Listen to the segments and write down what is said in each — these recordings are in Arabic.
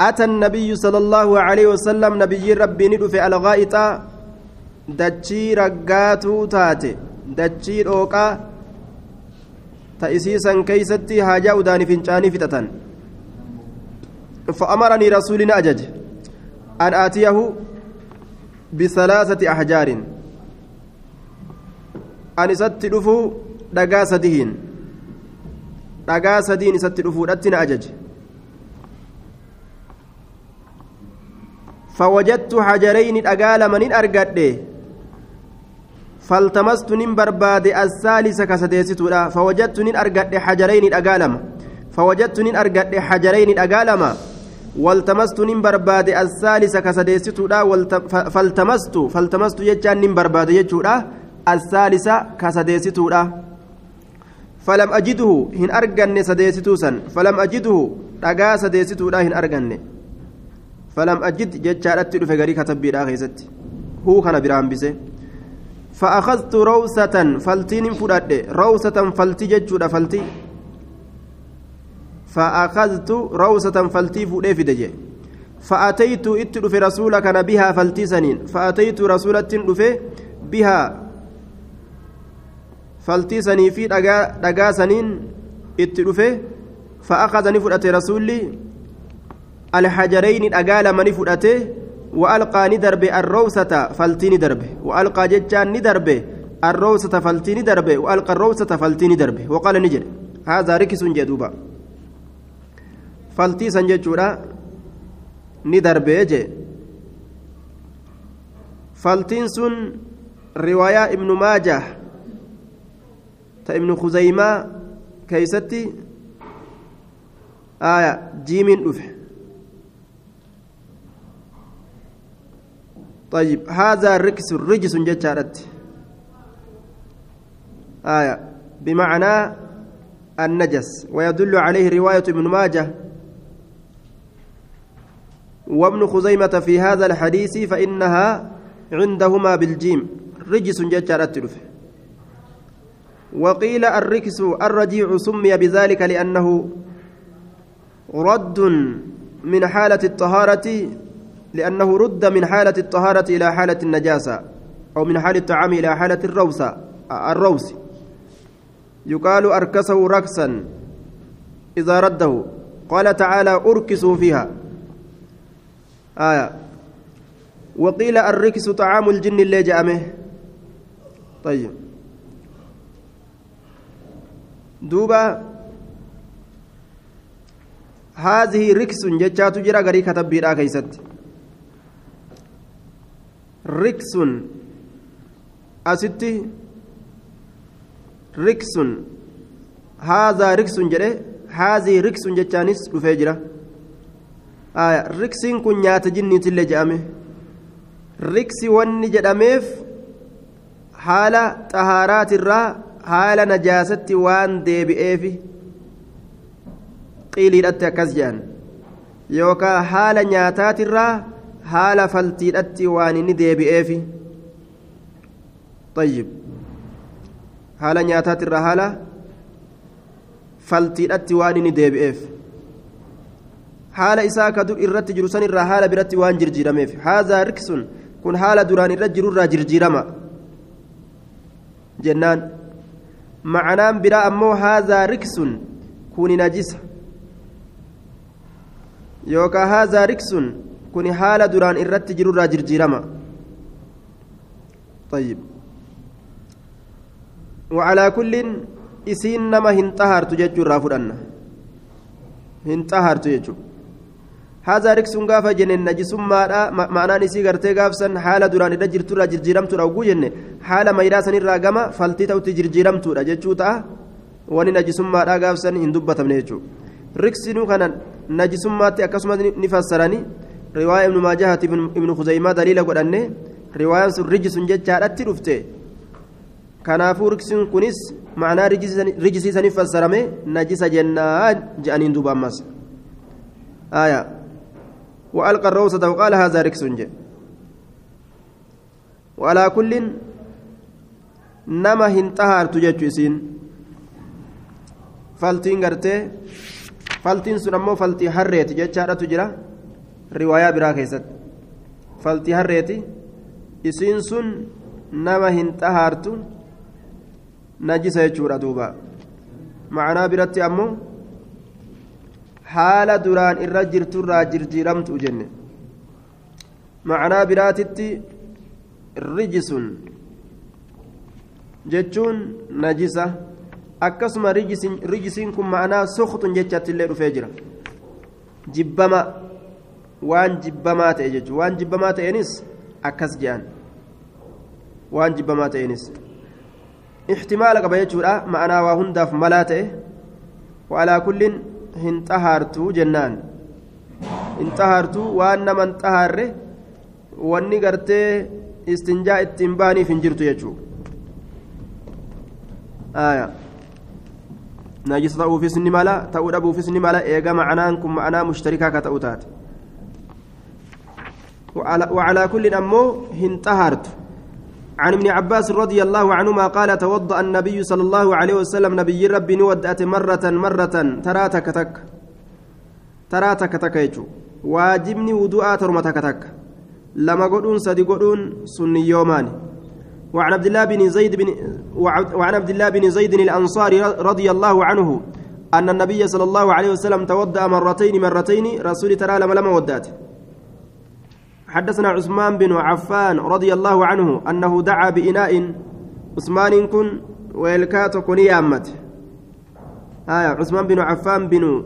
أتى النبي صلى الله عليه وسلم نبي ربي ندف على غائط دجي رقاتو تاتي دجي روكا تأسيسا كيستي هاجا وداني فنشاني فتة فأمرني رسولنا أجج أن آتيه بثلاثة أحجار. أن ست دفو دقا سدهين دقا سدين ست دفو أجج فوجدت حجرين أقال من أرقد فالتمست نين برباد الثالث كسديستودا فوجدت نين أرقد حجرين أقالما فوجدت نين أرقد حجرين أقالما والتمست نين برباد الثالث كسديستودا فالتمست فالتمست يجان نين برباد يجودا. الثالث كسديستودا فلم أجده هن أرقن سديستوسا فلم أجده رقا سديستودا هن أرقن فلم أجد جتشارت دفه غري كتبي دا خيست هو كان برامبسه فأخذت روسة فلتين فرد روسة فلتي جتشودا فلتي. فأخذت روسة فلتي فودي في دجي. فأتيت اتدف رسولك بها فلتي سنين. فأتيت رسولة دفه بها فلتي سنين في دقا سنين اتدفه فأخذني فرد رسولي. الحجرين أقال من فؤته وألقى ندرب الروسة فلتي ندرب وألقى ججان ندرب الروسة فلتي ندرب وألقى الروسة فلتي ندرب وقال نجر هذا ركس جدوبا. فلتي سنججورا ندرب يجي فلتين سن رواية ابن ماجه ابن خزيمة كيستي آية جيمين أفه طيب هذا ركس رجس جتارت آية. بمعنى النجس. ويدل عليه رواية ابن ماجه. وابن خزيمة في هذا الحديث فإنها عندهما بالجيم. رجس جتارت وقيل الركس الرجيع سمي بذلك لأنه رد من حالة الطهارة لأنه رد من حالة الطهارة إلى حالة النجاسة أو من حالة الطعام إلى حالة الروسة الروس. يقال أركسه ركسا إذا رده. قال تعالى أركسوا فيها. آية. وقيل الركس طعام الجن اللي جامه طيب. دوبا هذه ركس جتشات جرى غري كتب بيرا كيست. Riksun. Asitti riksun. Haazaa riksun jedhe haazii riksun jechaanis dhufee jira. Riksiin kun nyaata jinniitillee jedhame. Riksi wanni jedhameef haala xahaaraatirraa haala najaasatti waan deebi'eefi qiiliidhatti akkas jedhan. Yookaan haala nyaataatirraa haala faltiidhatti waan inni deebi'eefi طيب haala nyaataati irraa haala faltiidhatti waan inni deebi'eef haala isaa ka dur irratti jiru san irraa haala biratti waan jirjiirameef haazaa riksun kun haala duraan irra jiru irraa jirjiirama jennaan macanaan biraa ammoo haazaa riksun kuni najisa yookaan haazaa riksun kun haala duraan irratti jirurraa jirjiirama طيب وعلى كل isiin nama hin xahartu jechuurraa fudhanna hin xahartu jechuun haazaa riksuun gaafa jenne najisummaadha ma'anaan isii gartee gaafsan haala duraan irra jirturraa jirjiiramtuudha oguu jenne haala maydaa sanirraa gama faltii ta'utti jirjiiramtuudha jechuu ta'a wani najisummaadha gaafsan hin dubbatamne jechuudha riksinuu kana najisummaatti akkasumas ni fassaranii Riwaaya ibnu maajahati ibnu khuzaymaa daliila godhanne riwaayaan sun rijisun jechaadhatti dhufte kanaafuu riksiin kunis ma'anaa rijisiisaniif fassarame najisa jennaa je'aniin duuba ammas aya وألقى الروسة وقال هذا ركس وعلى كل نما هنتهر تجتشسين فالتين قرتي faltiin sun ammoo faltii harreeti jechaadhatu jira riwaayaa biraa keessatti faltii harreeti isiin sun nama hin xahaartu najisa jechuudha duuba macanaa biratti ammoo haala duraan irra jirturraa jirjiiramtu jenne macanaa biraatitti rijisun jechuun najisa akkasuma rijisiin kun ma'anaa suktun jechatti illee dhufee jira jibbama waan jibbamaa ta'e jechuun waan jibbamaa ta'eenis akkas je'an waan jibbamaa ta'eenis ixtimaala qaba jechuudha ma'anaa waa hundaaf malaa ta'e waalaa kullin hin xahaartuu jennaan hin xahaartuu waan nama hin xahaarre wanni gartee istinjaa ittiin baaniif hin jirtu jechuudha najisa ta'uufis ni mala ta'uu dhabuufis ni mala eega ma'anaan kun ma'anaa mushtarikaa ka ta'u taate وعلى كل أمو هنتهرت عن ابن عباس رضي الله عنهما قال توضأ النبي صلى الله عليه وسلم نبي ربي نودأت مرة مرة تراتك تك تراتك تك يجو. واجبني ودوء ترمتك تك لما قدون سدي قدون سني يومان وعن عبد الله بن زيد بن وعن عبد الله بن زيد الأنصاري رضي الله عنه أن النبي صلى الله عليه وسلم توضأ مرتين مرتين رسول ترى لما لما ودأت. حدثنا عثمان بن عفان رضي الله عنه أنه دعا بإناء عثمان كن ويلكات كنيامت آية عثمان بن عفان بن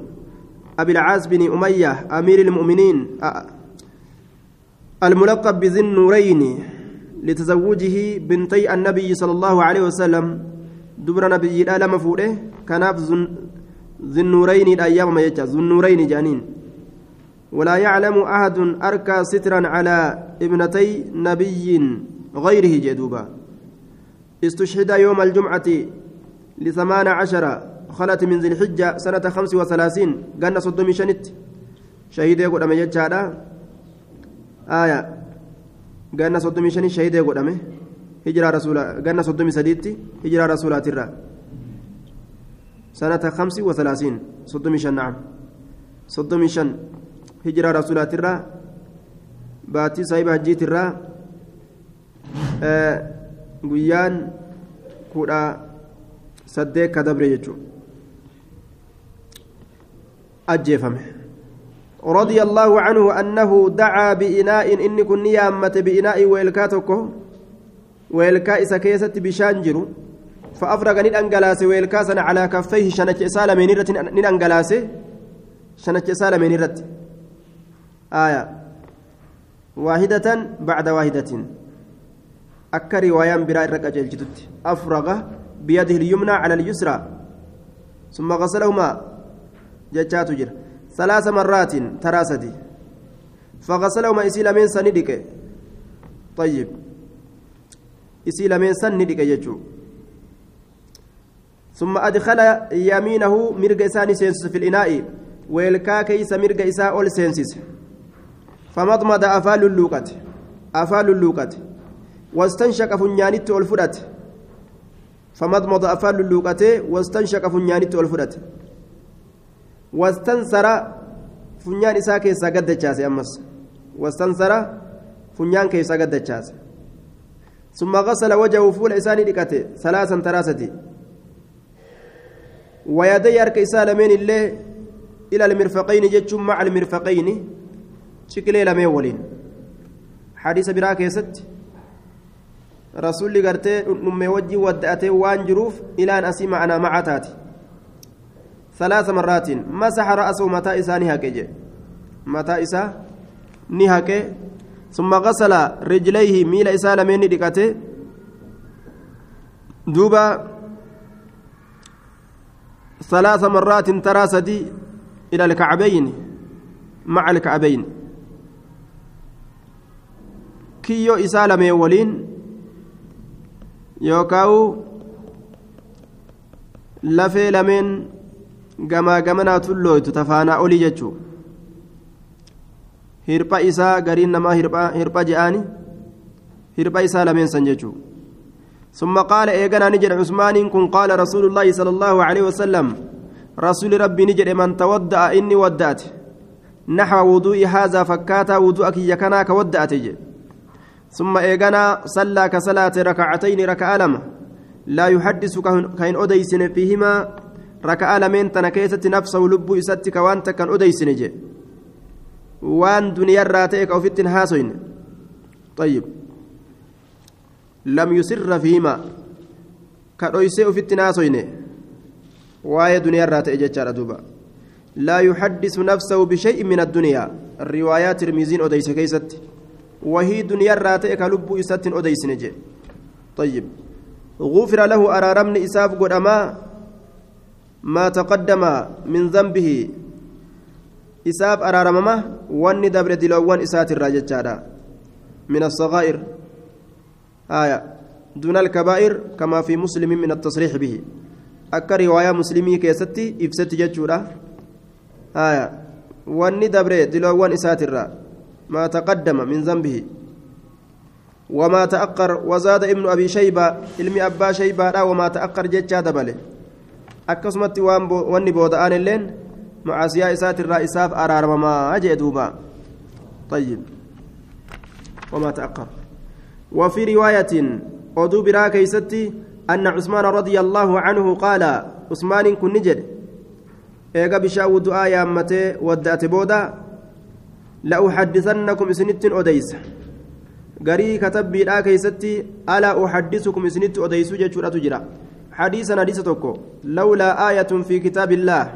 أبي العاص بن أمية أمير المؤمنين الملقب بذي النورين لتزوجه بنتي النبي صلى الله عليه وسلم. دبر نبي لا لما فوده كناف ذي النورين الأيام ما يجا ذو النورين جانين. ولا يعلم أحد أركى سترا على ابنتي نبي غيره جدوبا. استشهد يوم الجمعة لثمان عشر خلت من ذي الحجة سنة خمس وثلاثين قلنا صدومي شنت. شهيد يقول أما يجعل آية. قلنا صدومي شنت شهيد يقول أما هجرة رسول قلنا صدومي سديتي هجرة رسولات الرا سنة خمس وثلاثين. صدومي شن نعم. صدومي شن. الرا باتي صاحب هجيت الرا آه guyyaan kudha saddeet ka dabre jechuun ajjeefame. رضي الله عنه أنه دعا بإناء إن كن نيامة بإناء ويلكا تكو ويلكا إسا كيست بشانجر فأفرغ ننقلاس ويلكا على كفيه شنك إسالة من رت ننقلاس شنك إسالة من رت آية واحدة بعد واحدة irra qajeelchitutti afraqa biyadihi lyumnaa cala alyusraa summa qasalahumaa jechaatu jira salaasa marraatiin taraa sadi faqasalahumaa isii lameen san ni dhiqe طيب san ni dhiqe jechuu ثم أدخل يمينه مرق إساني سينسس في الإناء ويلكا كيس مرق إساء أول سينسس فمضمض أفال اللوقة أفال اللوقة واستنشق فنيانيت والفرات فمضمض أفال اللوقة واستنشق فنيانيت والفرات واستنصر فنيان إساء كيسا قد جاسي أمس. واستنصر فنيان كيسا قد جاسي ثم غسل وجهه فول إساني دكته ثلاثا ثلاثة ويدي أرك إساء لمن الله إلى المرفقين جتشم شكلي لمن ولين حديث براك يست rasuulli gartee dhundhummee wajjin wadda'atee waan jiruuf ilaan asii ma'anaa macataati ثلاث مرات مسح رأسه متى إسا نهكي متى إسا نهكي ثم غسل رجليه ميل إسا لمن دكته دوبا ثلاث مرات تراسدي إلى الكعبين مع الكعبين. كيو إسا لمن ولين yookaan lafee lameen gamaa gamanaa tullooytu tafaanaa olii jechuun hirpha isaa gariin namaa hirpha je'aani hirpha isaa lameen san jechuun ثم قال إيجانا نجد عثمان كن قال رسول الله صلى الله عليه وسلم رسول ربي نجد من تودع إني ودأت نحو وضوء هذا فكاتا وضوءك يكنا كودأت ثم إيغانا صلى كصلاة ركعتين ركعة لما لا يحدث كاين أديسن فيهما ركعة لمن تنكيست نفسه لب إساتك وانت كان أديسن جي. وان دنيا راتيك أو فتن هاسوين طيب. لم يسر فيهما. كأديسي فتن هاسوين واي دنيا راتيك جتشار دوبا. لا يحدث نفسه بشيء من الدنيا. الروايات رميزين أديس كيست. وهي دنيا راتيك لب إسات أديسن جي. طيب. غفر له أرارمن إساف قدما ما تقدم من ذنبه. إساف أرارمما واني دبر دلوان إسات الراجة من الصغائر. آية. دون الكبائر كما في مسلم من التصريح به. akka riwaayaa muslimii keessatti ibsatti jechuudha wanni dabre diloowwan isaatirra maa taqaddama min zambihi وما تأقر وزاد ابن أبي شيبة علمي أبا شيبة لا وما تأقر جتشا دبله أكسمت واني بودآن اللين مع سياء إسات الرئيساف أرار ما أجي دوبا. طيب. وما تأقر وفي رواية أدو برا كيستي أن عثمان رضي الله عنه قال عثمان كن نجد. إيقا بشاو دعاء يا أمتي ودأت بودا لأحدثنكم سنت أديس garii katabbiidhaa keeysatti alaa uxaddisukum isinitti odeysuu jechuudhatu jira xadiisan hadiisa tokko lawlaa aayatun fi kitaabillaah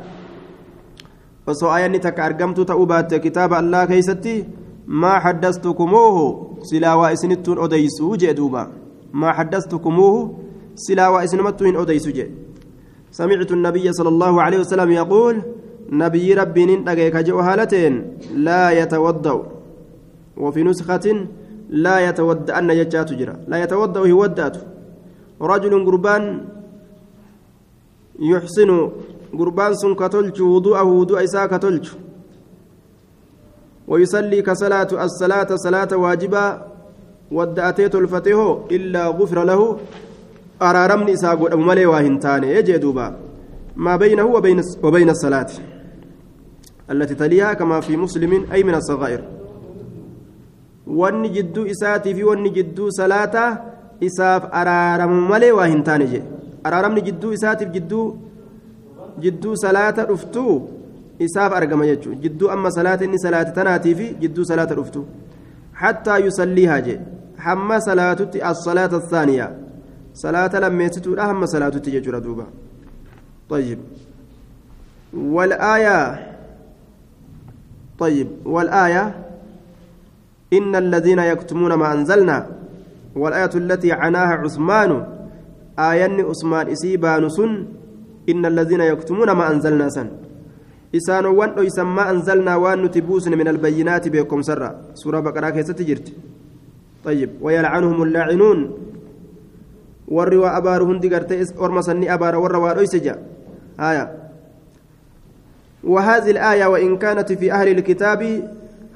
osoo aayanni takka argamtuu ta'uu baatte kitaaba allaa keeysatti maa xaddastukumuuhu silaa waa isinittuun odeysuu jee duuba maa xaddastukumuuhu silaa waa isinumattuu hin odeysu jee سمعت النبي صلى الله عليه وسلم يقول نبي ربي نندقيك جو هالتين لا يتوضأ. وفي نسخة لا يتودأن يجات جرا. لا يتودأ يودأت. رجل قربان يحسن قربان سن كتلج وضوءه وضوء إساء كتلج ويصلي كصلاة الصلاة صلاة واجبة. ودأتيت الفتح إلا غفر له. أرارمني إساء قد أمالي واهنتاني يجي دوبا. ما بينه وبين, وبين الصلاة. التي تليها كما في مسلم أي من الصغائر jidduu isaatii fi wanni jidduu salaataa isaaf araaramu malee waa hin taane jedhe araaramni jidduu isaatiif jidduu jidduu salaata dhuftuu isaaf argama jechuudha jidduu amma salaata inni salaate tanaatii fi jidduu salaata dhuftuu hattaa yusalliihaa jedhe hamma salaatutti as-salaata asaaniyaa salaata lammeessituudha hamma salaatutti jechuudha duuba طيب والآية طيب والآية إن الذين يكتمون ما أنزلنا والآية التي عناها عثمان آية عثمان إسيبان سن إن الذين يكتمون ما أنزلنا سن. إسان وان ما أنزلنا وان نتبوسن من البينات بكم سرا. سورة بقرة كيسة جرت طيب ويلعنهم اللاعنون والروا أبار هندي قرتي أرمسني أبار والروا ريسجا آية. وهذه الآية وإن كانت في أهل الكتاب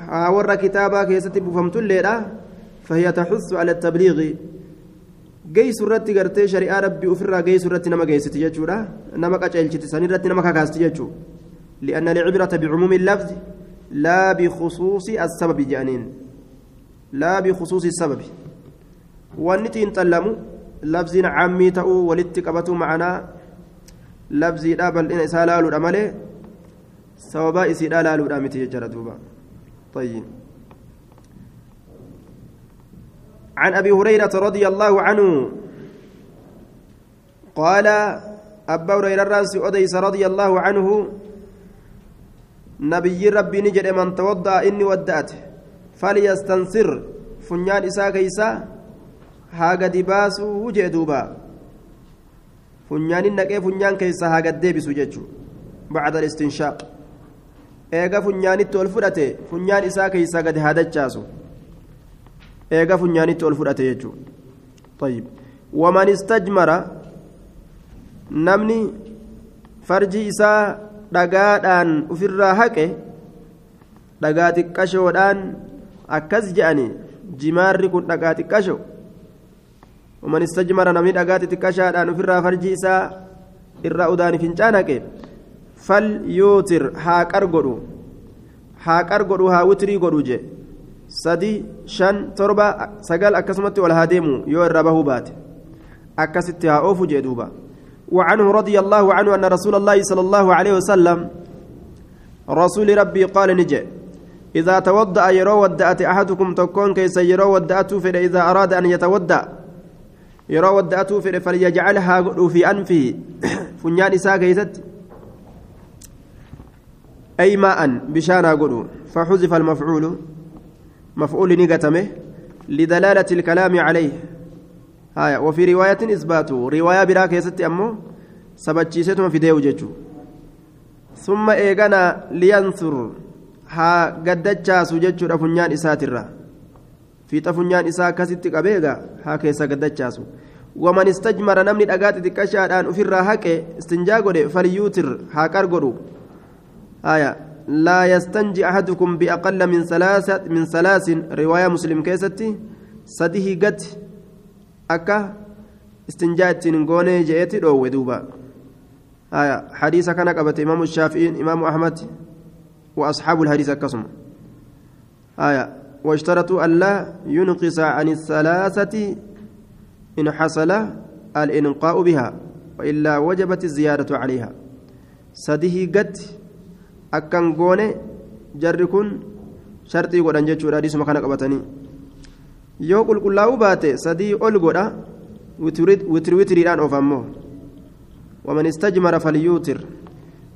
warra kitaabaa keessatti buufamtulleedha فهي تحث على التبليغ. جيس الرت غرتي شريعة ربي أفرا جيس الرت نما جيس تججورا نما كأجلت سني الرت نما لأن العبرة بعموم اللفظ لا بخصوص السبب جانين. لا بخصوص السبب. والنتين تلمو لفظ عامي تأو ولتكبتو معنا لفظ دابل إن إسالالو الأمالي سوابا إسالالو الأمي تججر دوبا طيب عن أبي هريرة رضي الله عنه قال أبا هريرة الرأس أديس رضي الله عنه نبي ربي نجد من توضأ إني ودأت فليستنصر فنيان إساء كيسا dibaasu jee duuba. Funyaanin naqee funyaan keessa haga deebisu jechuu bacda alistinshaaq eega funyaanitti ol fudhate funyaan isaa keeysaa gadi haadachaasu eega funyaanitti ol fudhate jechuu طيب ومن استجمر namni farji isaa dhagaadhaan ofirraa haqe dhagaa xiqqashoodhaan akkas je'ani jimaarri kun dhagaa xiqqasho ومن استجمر نمني دغات تكشادان في فرجي إساء إرى أدان فنجان هقه falyuutir haa qargodhu. haa qargodhu haa witrii godhu jee. Sadi shan torba sagal akkasumatti ol haa deemu yoo irra bahuu baate. Akkasitti haa oofu jee duuba. وعنه رضي الله عنه أن رسول الله صلى الله عليه وسلم رسول ربي قال نجي إذا توضأ يرو ودأت أحدكم تكون كيس يرو ودأته فإذا أراد أن يتودأ يرو ودأته فليجعلها في أنفه فنيان إساء كيست أي ماء بشانا قلو فحذف المفعول مفعول نقتمه لدلالة الكلام عليه. هايا وفي رواية إثباته رواية براك يست أمو سبتشيستهم في ديو جيجو. ثم إيغانا لينثر ها قدتشاسو جيجو رفنيان إساترا. في تفنيان إسا كست قبيغا ها كيسا قدتشاسو ومن استجمر نمني دقات تكشادان أفرا هكي استنجا فليوتر ها كرغرو آية. لا يستنجي أحدكم بأقل من ثلاثة من ثلاث رواية مسلم كيستي؟ سده قد أكا استنجاء تنقوني جئتي دو دوبا آية. حديث كان قبت إمام الشافعي إمام أحمد وأصحاب الحديث كسم. آية. واشترطوا ألا ينقص عن الثلاثة إن حصل الإنقاء بها وإلا وجبت الزيادة عليها. سده قد akkan goone jarri kun sharxii godhan jechuudha hadiisuma kana qabatanii yoo qulqullaa'uu baate sadii ol godha witri of ammoo waman istajmara falyuutir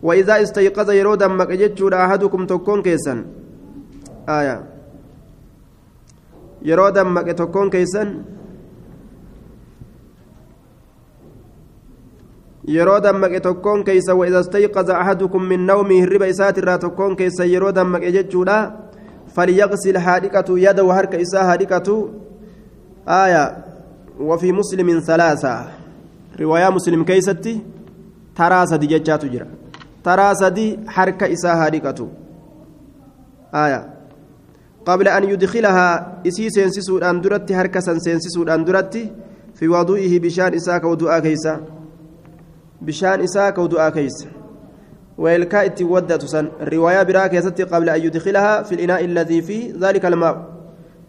وإذا استيقظ يرود أمك جتشود أحدكم تكون كيسا آية يرود أمك تكون كيسا yeroo dammaqe tokkoon keeysa وإذا استيقظ أحدكم من نومه hirriba isaati irraa tokkoon keeysa yeroo dammaqe jechuudha فليغسل haa dhiqatu يده harka isaa haa dhiqatu aya وفي مسلم ثلاثة رواية مسلم keessatti taraa sadii jechaatu jira taraa sadii harka isaa haa dhiqatu aya قبل أن يدخلها isii seensisuudhaan duratti harka seensisuudhaan duratti في وضوئه بشان إساك ودعاء كيسا bishaan isaa ka du'aa keeysa ويلكا اتودت سن الرواية براك يستي قبل أن يدخلها في الإناء الذي فيه ذلك الماء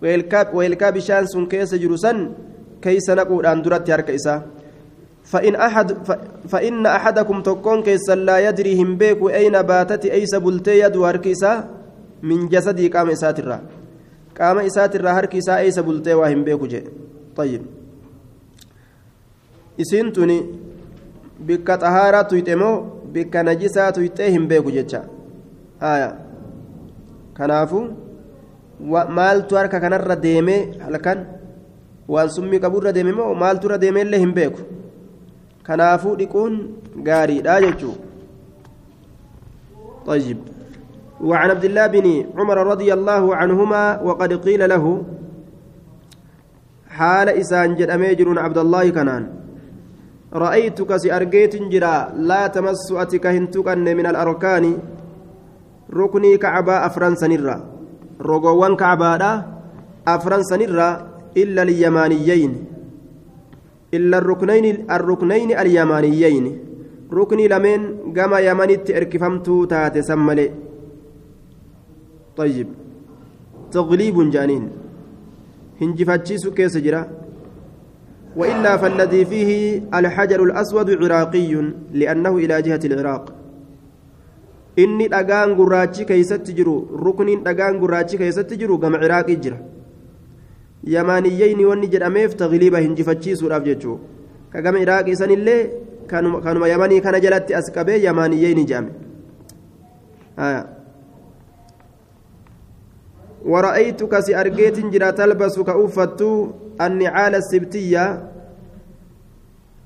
ويلكا ويلكا بشان سن كيس جرسن كيس نقول أن درت يرك إسا فإن أحد فإن أحدكم تكون كيس لا يدري هم بيك أين باتت أيس بلتي يد إسا من جسدي قام إساترا قام إساترا هرك إسا أيس بلتي وهم بيك جي طيب إسنتني bikka xahaaraa tuyxe moo bikka najisaa tuyxee hin beeku jecha haya kanaafu maaltu harka kanarra deemee halkan waan summii qaburra deeme moo maaltu irra deemeellee hin beeku kanaafuu dhiquun gaariidha jechuu طيب وعن عبد الله بن عمر رضي الله عنهما وقد قيل له حال إسان جد أميجر عبد الله كنان رأيتك سأرجيت جرا لا تمس أتك هنتك من الأركان. ركني كعبة أفران سنرا. رقوان كعبة أفران سنرا إلا اليمانيين. إلا الركنين الركنين اليمانيين. ركني لمن كما يمنت إركفمت تات سملي. طيب تغليب جانين. هنجفتشي سكيس جرا. وإلا فالذي فيه الحجر الأسود عراقي لأنه إلى جهة العراق. قراتي كيست جرو ركن دقان قراتي كيست جرو قم عراقي جرا. يمانيين ونجر أميف تغليبا هنجفتشي سوراف جتشو. كقم عراقي سن اللي كانوا كانوا يماني كان جلت أسكبي يمانيين جامع آه. ورأيتك سأرجيت جرا تلبس كأوفت النعال السبتية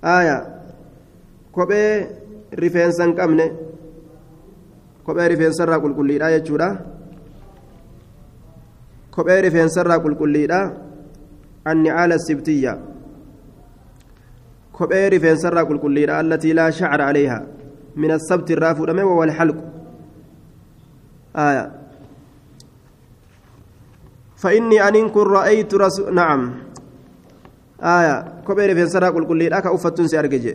آية كوبي ريفنسا قمنه kophee rifeensarraa qulqulliidha jechuudha kophee rifeensarraa qulqulliidha annicaala sibtiyya kophee rifeensarraa qulqulliidha allatii laa shacra calayha min assabti irraa fuudhame wawalxalqu aya فإني أن كن رأيت رسول نعم. آية. كبير في قل قل لك أفتن سأرجع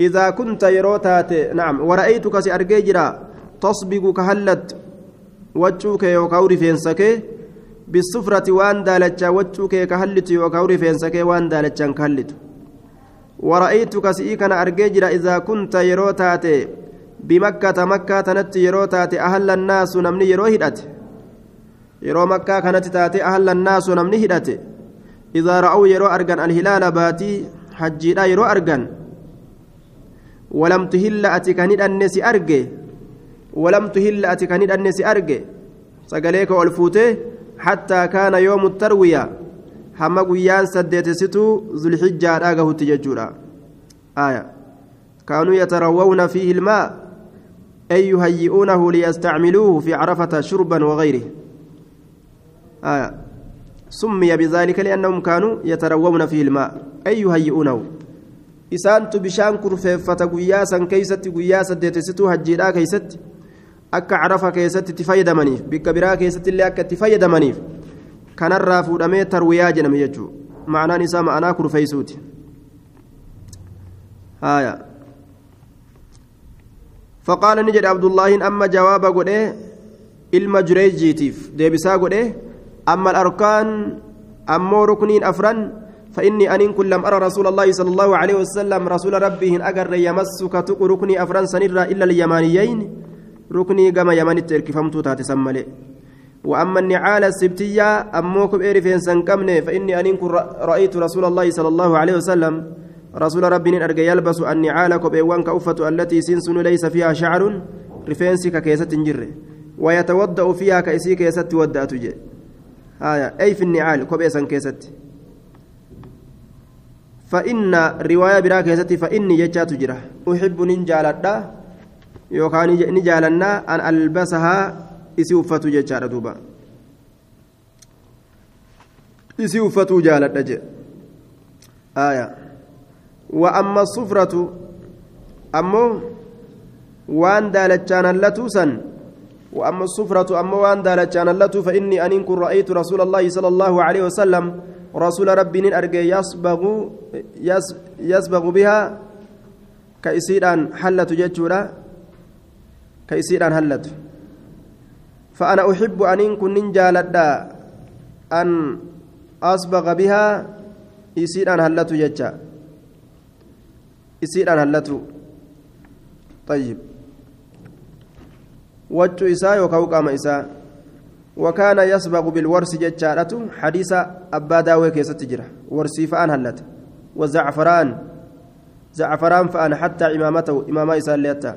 إذا كنت يروتات نعم. ورأيتك سأرجيجرا تصبغ كهلت. وجهك يوكاوري فينسك. بالسفرة وان دالتشا وجهك كهلت يوكاوري فينسك. وان دالتشا كهلت. ورأيتك سئيكنا أرجيجرا إذا كنت يروتات بمكة مكة تنت يروتات أهل الناس نمني يروهدت يرو مكة كانت تاتي أهل الناس نمني هدت إذا رأوا يرو أرجن الهلال باتي حجيدا يرو أرجن ولم تهل أتكني الناس أرجي ولم تهل أتكني الناس أرجي سقليك والفوتي حتى كان يوم التروية hamma guyyaan saddeetessitu zulxijjaadhaa gahutti jechuudha aya kaanuu yatarawwawna fiihi ilmaa ay yuhayyi'uunahu liyastacmiluuhu fi carafata shurban wagayrihi aya سمي بذلك لأنهم كانوا يتروون فيه الماء أي يهيئونه isaantu bishaan kurfeeffata guyyaa san keeysatti guyyaa saddeetessituu hajjiidhaa keeysatti akka carafa keessatti itti fayyadamaniif bikka biraa keessatti illee akka itti fayyadamaniif kanarraa fuudhamee tarwiyaa jedhame jechuudha ma'anaan isaa ma'anaa kurfeeysuuti haaya faqaala ni jedhe abdullaahiin amma jawaaba godhee ilma jureejiitiif deebisaa godhee amma arkaan ammoo rukniin afran فإني أن كن لم أرى رسول الله صلى الله عليه وسلم رسول ربه أجر يمسك تق ركني أفران سنرا إلا اليمانيين ركني كما يمن الترك فمتو تاتسمى وأما النعال السبتية أموك بإير فين سنكمني فإني أن كن رأيت رسول الله صلى الله عليه وسلم رسول ربي أرجى يلبس النعال كبيوان كأفة التي سنسن ليس فيها شعر رفينسك كيسة جره ويتوضأ فيها كيسي كيسة ودأت جي آية. أي في النعال كبيسا كيست. فإن رواية برا كيست فإني جتات جرة أحب نجالدا يوكان نجالنا أن ألبسها إسي وفتو جتات دوبا. جالدا جي. آية. وأما الصفرة أمو وان دالتشان اللتوسن وأما الصفرة أما وأن دالتشان اللتو فإني أن كن رأيت رسول الله صلى الله عليه وسلم رسول ربي أرجى يصبغ يصبغ بها كيسيران حلت جتشورا كيسيران حلت فأنا أحب أن كن نجالدا أن أصبغ بها يسيران حلت جتشا يسيران حلت طيب. وجه إساء وكوكام إساء وكان يسبق بالورس جتشارته حديث أبا داوي كيست تجرى ورسي فأن هلت وزعفران زعفران فأن حتى إمامته إمام إساء ليتا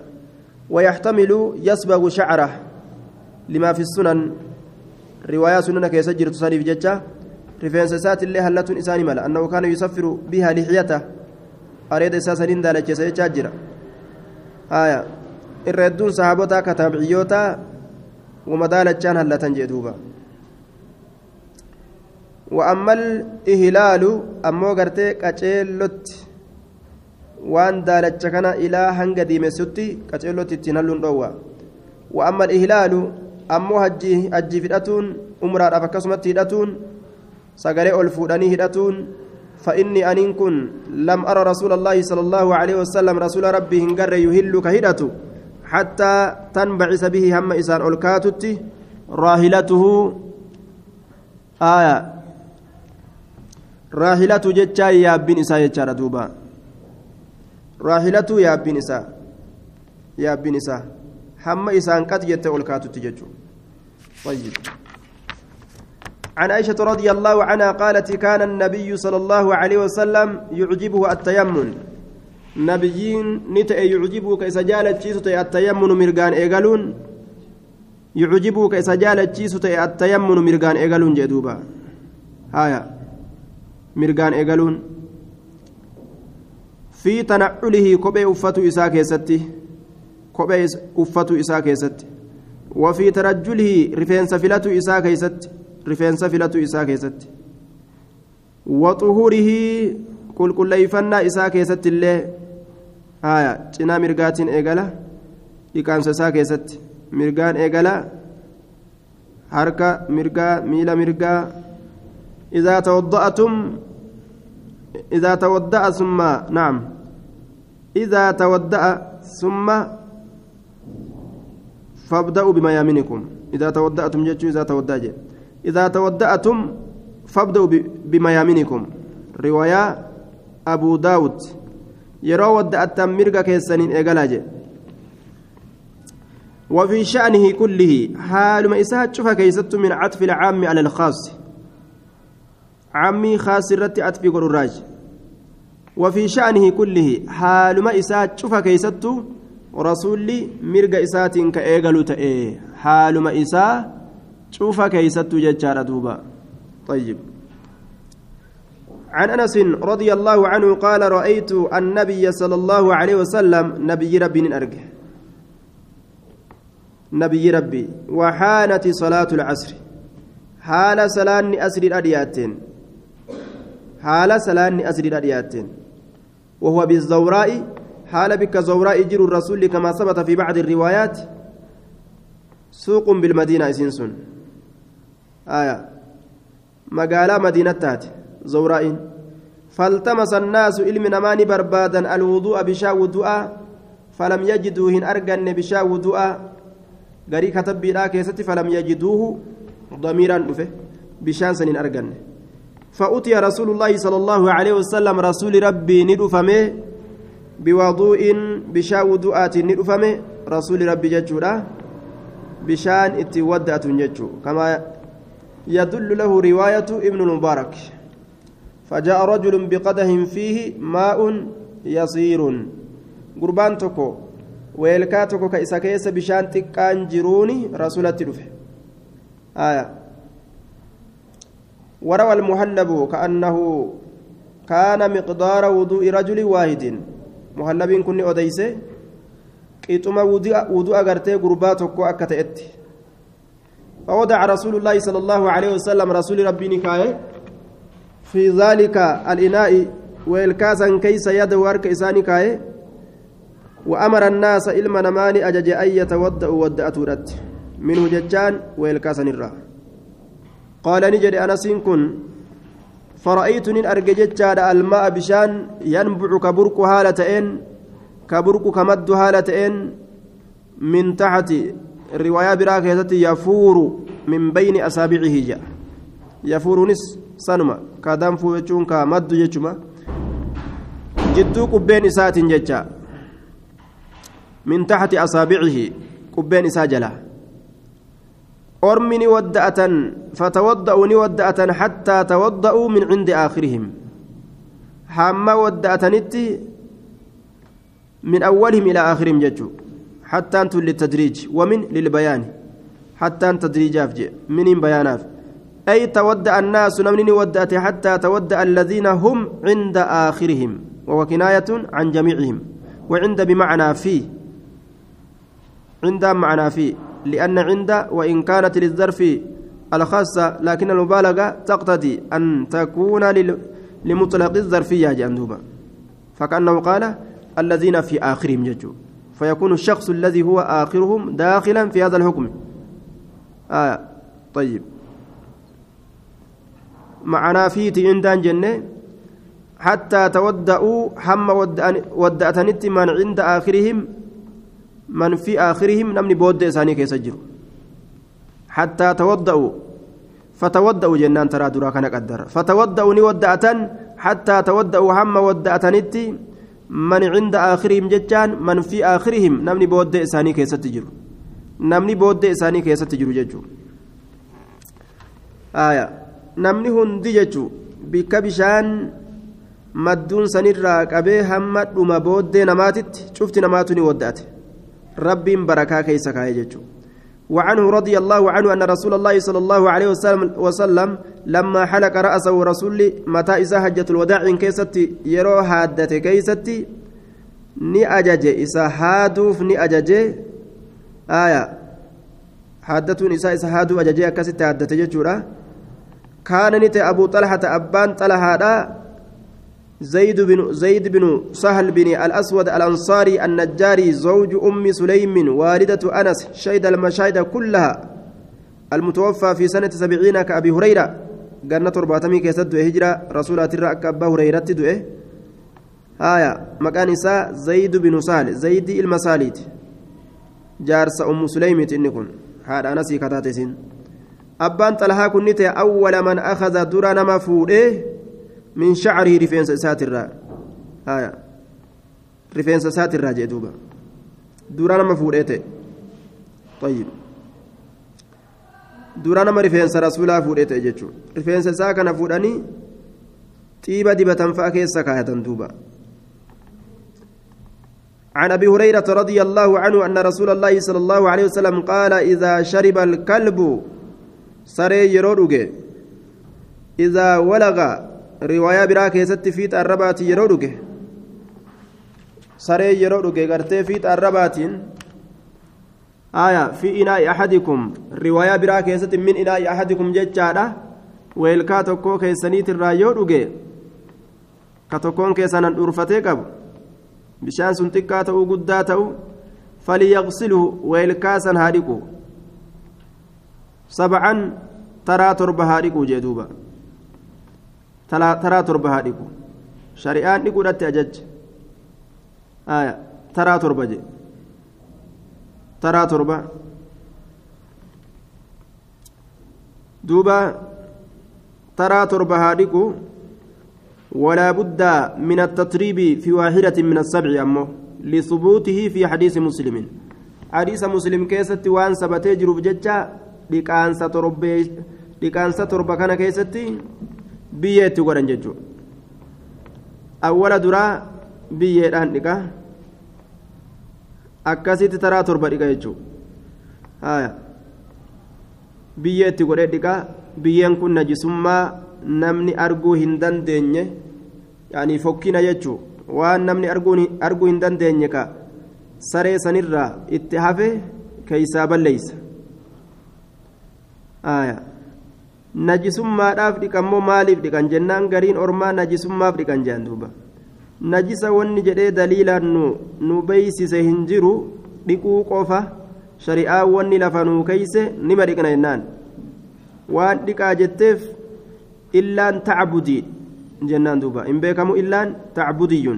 ويحتمل يسبق شعره لما في السنن رواية سنن كيست جرت صنيف جتشا رفينس سات اللي هلت إساني ملا أنه كان يسفر بها لحيته أريد إساسا دالة كيست جرى آية irra hedduun sahaabota ka taabiciyyoota wamadaalachaan hallatan jee duuba. وأما الإهلال أمو غرتي قچيلوت وان دالچ كان إلى هنگ ديمسوتي قچيلوت تنلون دوا وأما الإهلال أمو هجي هجي فداتون عمره أفكسمت هداتون سغري ألفوداني هداتون فإني أن كن لم أرى رسول الله صلى الله عليه وسلم رسول ربي هنجر يهل كهدته حتى تنبعث به هم إسان ألكاتتي راهلته. آية. راهلته جتشا يا بن إسا يجار دوبا راهلته يا بن إسا. يا بن إسا. هم إسان قد جت ألكاتتي جتشو. طيب. عن عائشة رضي الله عنها قالت كان النبي صلى الله عليه وسلم يعجبه التيمم. Nabiyyiin ni ta'e yucjibuu ka isa jaalachiisu ta'e attayammunu mirgaan eegaluun yucjibuu ka isa jaalachiisu ta'e attayammunu mirgaan eegaluun jee duuba haya mirgaan eegaluun fi tanacculihi kophee uffatu isaa keessatti kophee uffatu isaa keessatti وفي ترجله رفينس فلatu isaa keessatti rifeensa filatu isaa keessatti وطهوره qulqulleeyfannaa isaa keessatti illee haya cinaa mirgaatiin eegala dhiqaamsa isaa keessatti. Mirgaan eegala harka mirgaa miila mirgaa. Idaa tawadda'atum idaa tawadda'a summa naam. Idaa tawadda'a summa fabda'u bimayaaminikum idaa tawadda'atum jechuu idaa tawadda'a jedhe idaa tawadda'atum fabda'u bimayaaminikum riwaayaa abuu daawud. يرى ودأتم مرقى كيسانين إيقالاجي وفي شأنه كله حال ما إساءت شوف كيست من عطف العام على الخاص عمي خاص رت عطف قرراج وفي شأنه كله حال ما إساءت شوف كيست رسولي مرق إسات كأيقلو تأي حال ما إساء شوف كيست ججار طيب عن أنس رضي الله عنه قال رأيت النبي صلى الله عليه وسلم نبي ربي أرجه. نبي ربي. وحانت صلاة العصر. حال سلاني أسر الأدياتين. حال سلاني أسر الأدياتين. وهو بالزوراء. حال بك زوراء جر الرسول كما ثبت في بعض الروايات. سوق بالمدينة إسنسون. آية. مقالة مدينة تات زوراء فالتمس الناس علم نماني بربادا الوضوء بشا وضوء فلم يجدوا هن أرجن بشا وضوء. garii katabbiidhaa keessatti falam yajiduuhu damiiraan dhufe bishaan saniin arganne فأتي رسول الله صلى الله عليه وسلم رسول ربي ندفمه بوضوء بشا وضوءات ندفمه رسول ربي ججورا بشان اتودأت ججو. كما يدل له رواية ابن المبارك. فجاء رجل بقدح فيه ماء يصير. قربان تكو weelkaa tokko ka isa keessa bishaan xiqqaan jiruuni rasulatti dhufe وروى المهلب كأنه كان مقدار وضوء رجل واحد. مهلب كن أديسة قيتما وضوء أغرتي قربات وكو أكتئت فوضع رسول الله صلى الله عليه وسلم رسول ربي نكاية. في ذلك الإناء والكاسا كيس يد ورك إساني كايه وأمر الناس إلما نماني أجج أن يتودأوا ودأتورت منه ججان ويلكاسن الرا. قال نجد أنس كن فرأيت نين أرججت الماء بشان ينبع كبرك هالتين كبرك كمد هالتين من تحت الرواية براكزة يفور من بين أصابعه جاء. يفور نس. سنما كدام فوجون كمد جتما جدو قبين إسات جتشا من تحت أصابعه قبين إساجلة أرمني ودأة فتوضأوا ودأة حتى توضأوا من عند آخرهم حما ودأة نتي من أولهم إلى آخرهم ججو حتى أنتم للتدريج ومن للبيان حتى أن تدريجاف من بياناف أي تودأ الناس نمني ودأت حتى تودأ الذين هم عند آخرهم وهو كناية عن جميعهم وعند بمعنى فيه. عند معنى في لأن عند وإن كانت للظرف الخاصة لكن المبالغة تقتضي أن تكون لمطلق الظرفية جندوبا فكأنه قال الذين في آخرهم ججو. فيكون الشخص الذي هو آخرهم داخلا في هذا الحكم. آه طيب. معنا فيتي عندان جنة. حتى تودأوا حم ودأتنت من عند آخرهم. من في آخرهم نمني بود إساني كيس جرو. حتى توضأوا فتودأوا جنان ترى درا كان قدر. فتودأوا نودأة حتى تودأوا hamma wadda'atanitti من عند آخرهم jechaan من في آخرهم namni booda isaanii jiru namni booda isaanii jiru jechuu aya. namni hundi jechuu bakka bishaan madduun sanirraa qabee hamma dhuma booddee namaatitti cufti namaatu ni wadda'ate rabbi بركة keeysa kaayejuu وعنه رضي الله عنه أن رسول الله صلى الله عليه وسلم, وسلم لما حلق رأسه رسول متى إذا حجة الوداع إن كيستي يرو هادة كيستي ni ajaje isa haaduuf ni ajaje aya haaddatuun isaa isa haaduu ajajee akkasitti haaddate jechuudha kaana ni ta'e abuu xalhata abbaan xalahaadha زيد بن زيد بن سهل بن الأسود الأنصاري النجاري زوج أم سليم والدة أنس شهد المشاهد كلها. المتوفى في سنة سبعين كأبي هريرة. قالنا ترباتمي كيسد هجرة. رسولات الرأك أبا هريرة isaa zaydu binu saal zaydi ilma saaliiti jaarsa ummu suleymiiti inni kun haadha anasii kataate isin ta'e awwala man akhadha dura nama fuudhee min shacrii rifeensa isaatirraa haya rifeensa isaatirraa jee duuba dura nama fuudhee ta'e طيب rifeensa rasuulaa fuudhee ta'e jechuudha rifeensa isaa kana fuudhanii xiiba dibatan fa'a keessa kaayatan duuba عن ابي هريره رضي الله عنه ان رسول الله صلى الله عليه وسلم قال اذا شرب الكلب saree yeroo dhuge. Izaa walaqa riwaayaa biraa keessatti fiixa arrabaati yeroo dhuge. Saree yeroo dhuge gartee fiixa arrabaatiin aya fi inaa'i ahadikum. Riwaayaa biraa keessatti min inaa'i ahadikum jechaadha. Weelkaa tokkoo keessaniitirraa yoo dhuge ka tokkoon keessanan dhuurfatee qabu. Bishaan sun xiqqaa ta'uu guddaa ta'u faliyaqsiluhu weelkaa san haa dhiqu. Dhiqu jee duuba taraa torba haa dhiqu shari'aan dhiquudhatti ajajje aya taraa torba je taraa torba duuba taraa torba haa dhiqu ولا بد من التتريب في واحدة من السبع ammoo لثبوته في حديث مسلم حديث مسلم keessatti waan sabate jiruuf jecha dhiqaansa torbee dhiqaansa torba kana keessatti biyyee itti godhan jechuudha. Awwala duraa biyyeedhaan dhiqa. Akkasitti taraa torba dhiqa jechuudha. Biyyee itti godhee dhiqa. Biyyeen kun najisummaa namni arguu hin dandeenye yaani fokkina jechuudha. Waan namni arguu hin dandeenye ka saree sanirraa itti hafe keeysaa balleeysa. najisummaadhaaf dhiqammoo maaliif dhiqan jennaan gariin ormaa najisummaaf dhiqan jedhan duuba najisa wanni jedhee daliilaan nu nu beeysise hin jiru dhiquu qofa shari'aa wanni lafa nuu keeyse nima dhiqna jennaan waan dhiqaa jetteef illaan tacbudii jennaan دوبا إن بيكموا إلان تعبدي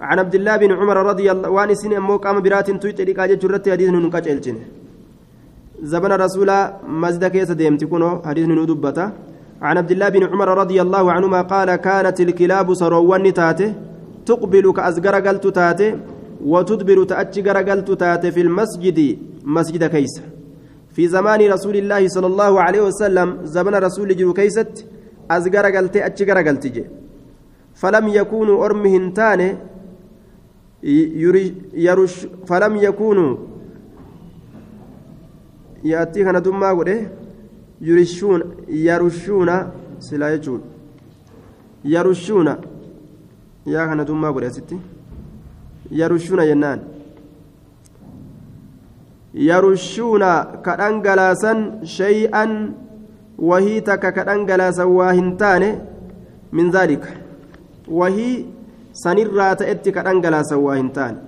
عن عبد الله بن عمر رضي الله وان سن أمو قام برات تويت لك أجل جرت حديث ننقج الجنة زبن رسول مزد كيس ديمت كنو حديث ندبته عن عبد الله بن عمر رضي الله عنهما قال كانت الكلاب سروان تاته تقبل كأزجر قلت تاته وتدبر تأجر قلت تاته في المسجد مسجد كيس. في زمان رسول الله صلى الله عليه وسلم زمن رسول جرو كيست أزجر قلت أجر قلت جي. فلم يكونوا أرمهن تاني يرش فلم يكونوا يأتي كان دما قده يرشون يرشون سلا يجون يرشون يا كان دما قده ستي يرشون ينان يرشون كأنجلاسا شيئا وهي تك كأنجلاسا واهنتان من ذلك وهي sanirraa ta'etti ka dhangalaasan waa hin taane.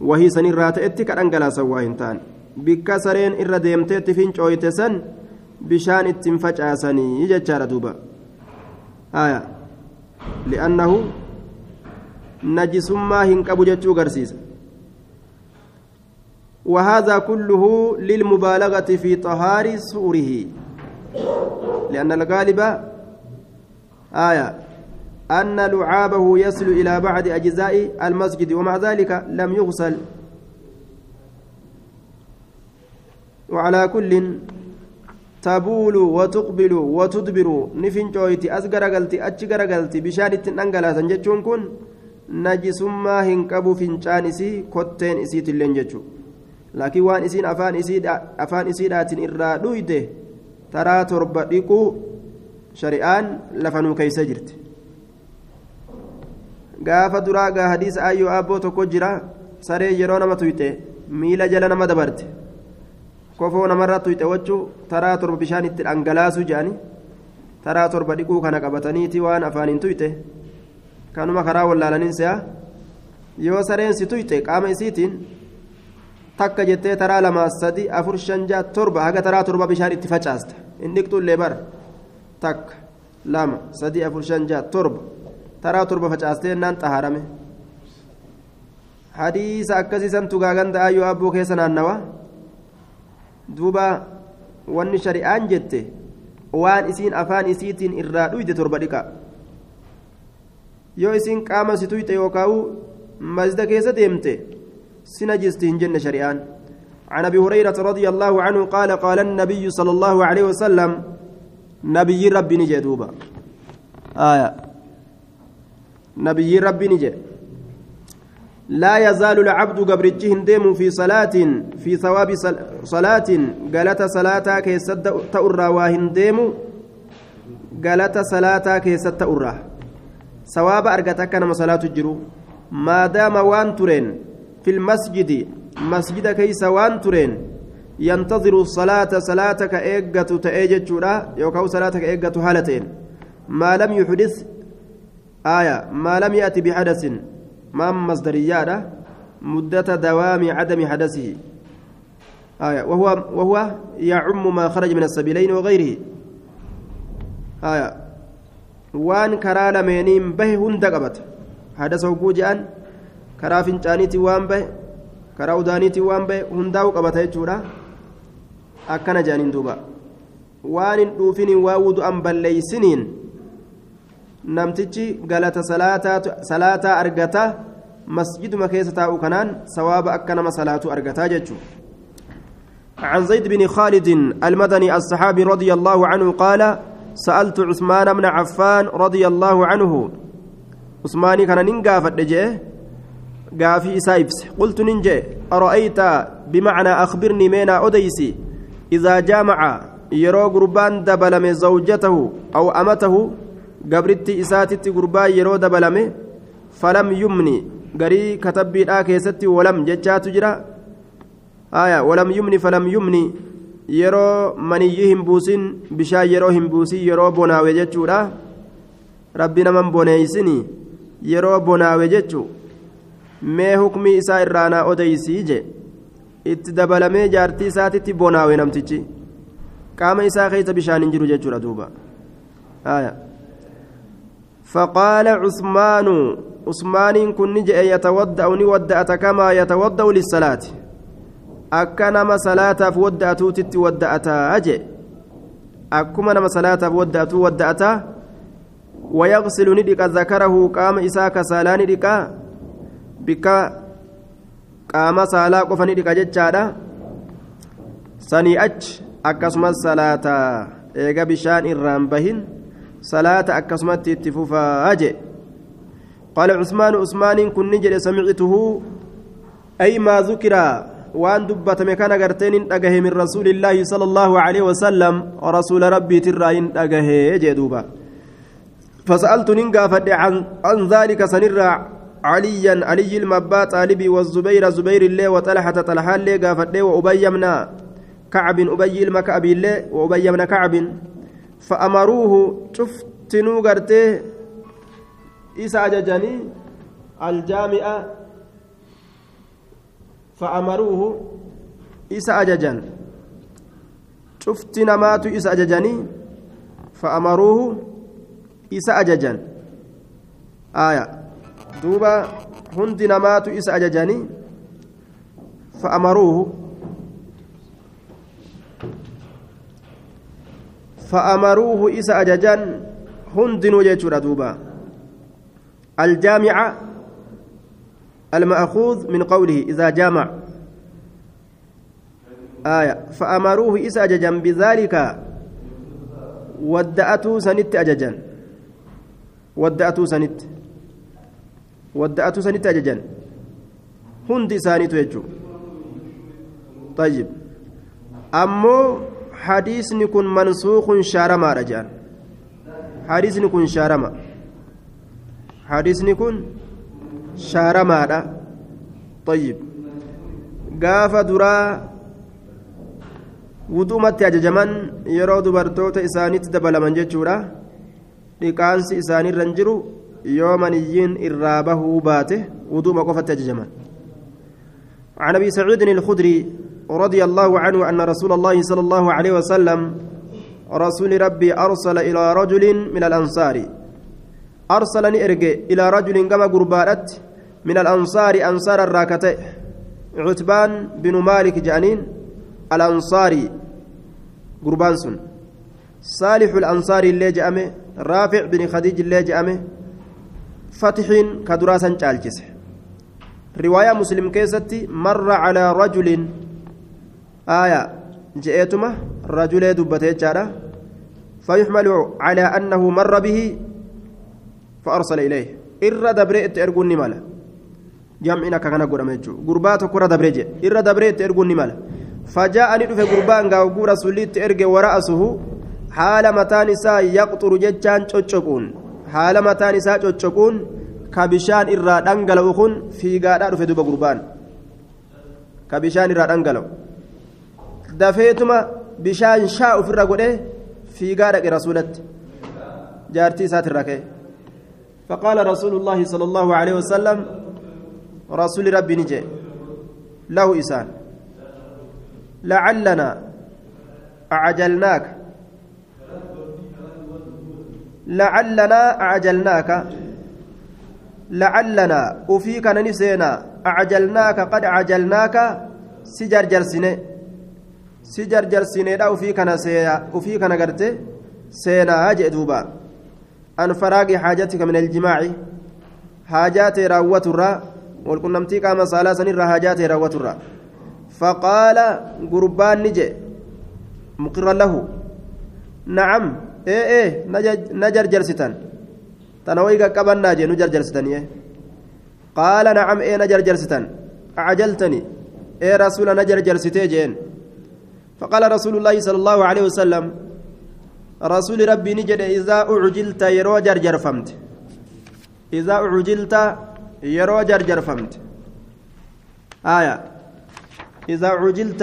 Wahii sanirraa ta'etti ka dhangalaasan waa hin taane. Bikka sareen irra deemteetti fincooyte san bishaan ittiin facaasanii jechaadha duuba aya li'annahu najisummaa hin qabu jechuu garsiisa وهذا كله للمبالغة في طهار سوره لأن الغالب آية أن لعابه يصل إلى بعض أجزاء المسجد ومع ذلك لم يغسل وعلى كل تبول وتقبل وتدبر نفن جويتي أسقر قلتي أتشقر قلتي بشانة أنقلا سنجتشون كن نجسما هنكبو فنشان إسي كتين إسي تلين جتشو لكن وان إسين أفان إسي أفان إسي داتين إرى دويته ترى تربى شريان لفنو كيس جرت gaafa duraa gaa hadiisa ayyoo aabboo tokko jira saree yeroo nama tuyxe miila jala nama dabarte kofoo namarra tuyxe wachuu taraa torba bishaan itti dhangalaasu jedhani taraa torba dhiquu kana qabataniiti waan afaaniin tuyxe kanuma karaa wallaalaniin se'a yoo sareen si tuyxe qaama isiitiin takka jettee taraa lama sadi afur shan jaha torba haga taraa torba bishaan itti facaasta hin dhiqxullee bara takka lama sadi afur shan jaha torba taraa torba facaastee naan xahaarame hadiisa akkasiisan tugaaganda ayyoo abboo keessa naannawa duuba wanni shari'aan jette waan isiin afaan isiitiin irraa dhuyde torba dhiqa yoo isiin qaama si tuyxe yookaan masjida keessa deemte si najisti hin jenne shari'aan عن ابي هريره رضي الله عنه قال قال النبي صلى الله عليه وسلم نبي ربي نجي آية نبي ربي نجي لا يزال العبد قبرجه ديم في صلاة في ثواب صلاة. قالت صلاة كيسد تأرى واهن ديم قالت صلاة كيسد تأرى ثواب أرقتك نما صلاة الجرو ما دام وان ترين في المسجد مسجد كيس وان ترين ينتظر الصلاة صلاتك إيجة تأجج يوكاو صلاتك إيجة هالتين ما لم يحدث آية ما لم يأتي بحدث. ما مصدرية مدة دوام عدم حدثه. آية. وهو وهو يعم ما خرج من السبيلين وغيره. آية. وان كرا لمينين به هند قبت حدثه بوجان كرا فنجانيتي وان به. كرا ودانيتي وان به. هنداو قبت يجورا jaaniin duuba waan hin dhuufiniin waa wudu'an balleeysiniin namtichi galata salaataa argata masjiduma keessa taa'u kanaan sawaaba akka nama salaatuu argataa jechuu عن زيد بن خالد المدني الصحابي رضي الله عنه قال سألت عثمان بن عفان رضي الله عنه عثماني كان ننقى فدجه قافي إسايبس قلت ننجي أرأيت بمعنى أخبرني مينا أديسي إذا جامع يرو قربان دبلم زوجته أو أمته gabritti isaatitti gurbaa yeroo dabalame falam yumni garii katabbiidhaa keessatti walam jechaatu jira. Aya walam yumni falam yumni yeroo maniyyii hin buusin bishaan yeroo hin buusin yeroo bonaawe jechuudha. Rabbi naman boneeysini yeroo bonaawe jechu mee hukmii isaa irraanaa odeysii je. Itti dabalamee jaartii isaatitti bonaawe namtichi. Qaama isaa keessa bishaan hin jiru jechuudha duuba. Aya. فقال عثمان عثمان كن نجئ يتودأ نودأت كما يتودأ للصلاة akkuma nama salaataaf wadda'atuu wadda'ataa wayaqsilu ni dhiqa zakarahu qaama isaa ka saalaa ni dhiqa bikka qaama saalaa qofa ni dhiqa jechaadha sanii achi akkasumas salaataa eega bishaan irraan bahin akkasumatti itti fufaa je قال عثمان عثمان كن نجد سمعته أي ما ذكر dubbatame kana garteen hin dhagahe min rasuulillaahi sala allaahu aleyhi wasalam rasuula rabbiitirraa hin dhagahe jee duuba فسألت ننقافد عن عن ذلك سنرى عليا علي المبا طالبي والزبير زبير الله وطلحة طلحة الله قافد وأبي من كعب أبي المكعب الله وأبي من كعب فأمروه شفت نوغرته إسا جاني الجامعة. فأمروه إسا أججا شفت نمات إسا أججني فأمروه إسا أججا آية. دوبا هند نمات إسا أججني فأمروه. فأمروه إسا أججا هند نجيتشورا دوبا الجامعة المأخوذ من قوله إذا جامع. آية. فأمروه إس أججا بذلك ودأتوا سنت أججا ودأتوا سنت. ودأتوا سنت أججا هندي سانت يجو طيب. أمو حديثني كن منسوخ شارما رجال حديثني كن شارما حديثني كن shaaramaadha طيب gaafa duraa wuduumatti ajajaman yeroo dubartoota isaanitti dabalaman jechuudha dhiqaansi isaanirra hin jiru yoo maniyyiin irraa bahuu baate wuduuma qofatti ajajaman عن ابي سعيد الخدري رضي الله عنه أن رسول الله صلى الله عليه وسلم رسول ربي أرسل إلى رجل من الأنصار. أرسلني إرجع إلى رجل كما قربانت من الأنصار أنصار الراكتة. عتبان بن مالك جانين الأنصاري قربان سن. صالح الأنصاري اللي جأمه رافع بن خديج اللي جأمه فتح كدراسا جالجس. رواية مسلم كيستي مر على رجل آية جئتما رجل دبته جارة فيحمل على أنه مر به فأرسل إليه إر دبرئت إرقون مالا جمعنا كان قرم يجو قربات كرة دبريجي إر دبرئت إرقون مالا فجاءني دفع قربان قاو رسوليت إرقى ورأسه حال متان إساء يقطر ججان تشوشكون حال متان إساء تشوشكون كبشان إر دنقلو خن في قادة دفع دوبا قربان كبشان إر دنقلو دفيتما بشان شاء في الرقودة في قادة رسولت جارتي سات الركيه فقال رسول الله صلى الله عليه وسلم رسول ربي نجي له إسان لعلنا أعجلناك لعلنا أعجلناك لعلنا وفيك نسينا أعجلناك قد أعجلناك سجر جرسني جرسني لا وفيك نسيا وفيك نقرت سينا أجئ دوبا أن فراغ حاجتك من الجماع حاجات راوة الرا والكنمتي قام صلاة سنر حاجات راوة الرا فقال قربان نجي مقرا له نعم إيه إيه نجر جرستان تنويق قبل ناجي نجر جرستان إيه قال نعم إيه نجر جرستان أعجلتني إيه رسول نجر جرستي جين فقال رسول الله صلى الله عليه وسلم رسول ربي نجد إذا أعجلت يرو جرجر إذا أعجلت يرو جرجر فمت. آية. إذا عجلت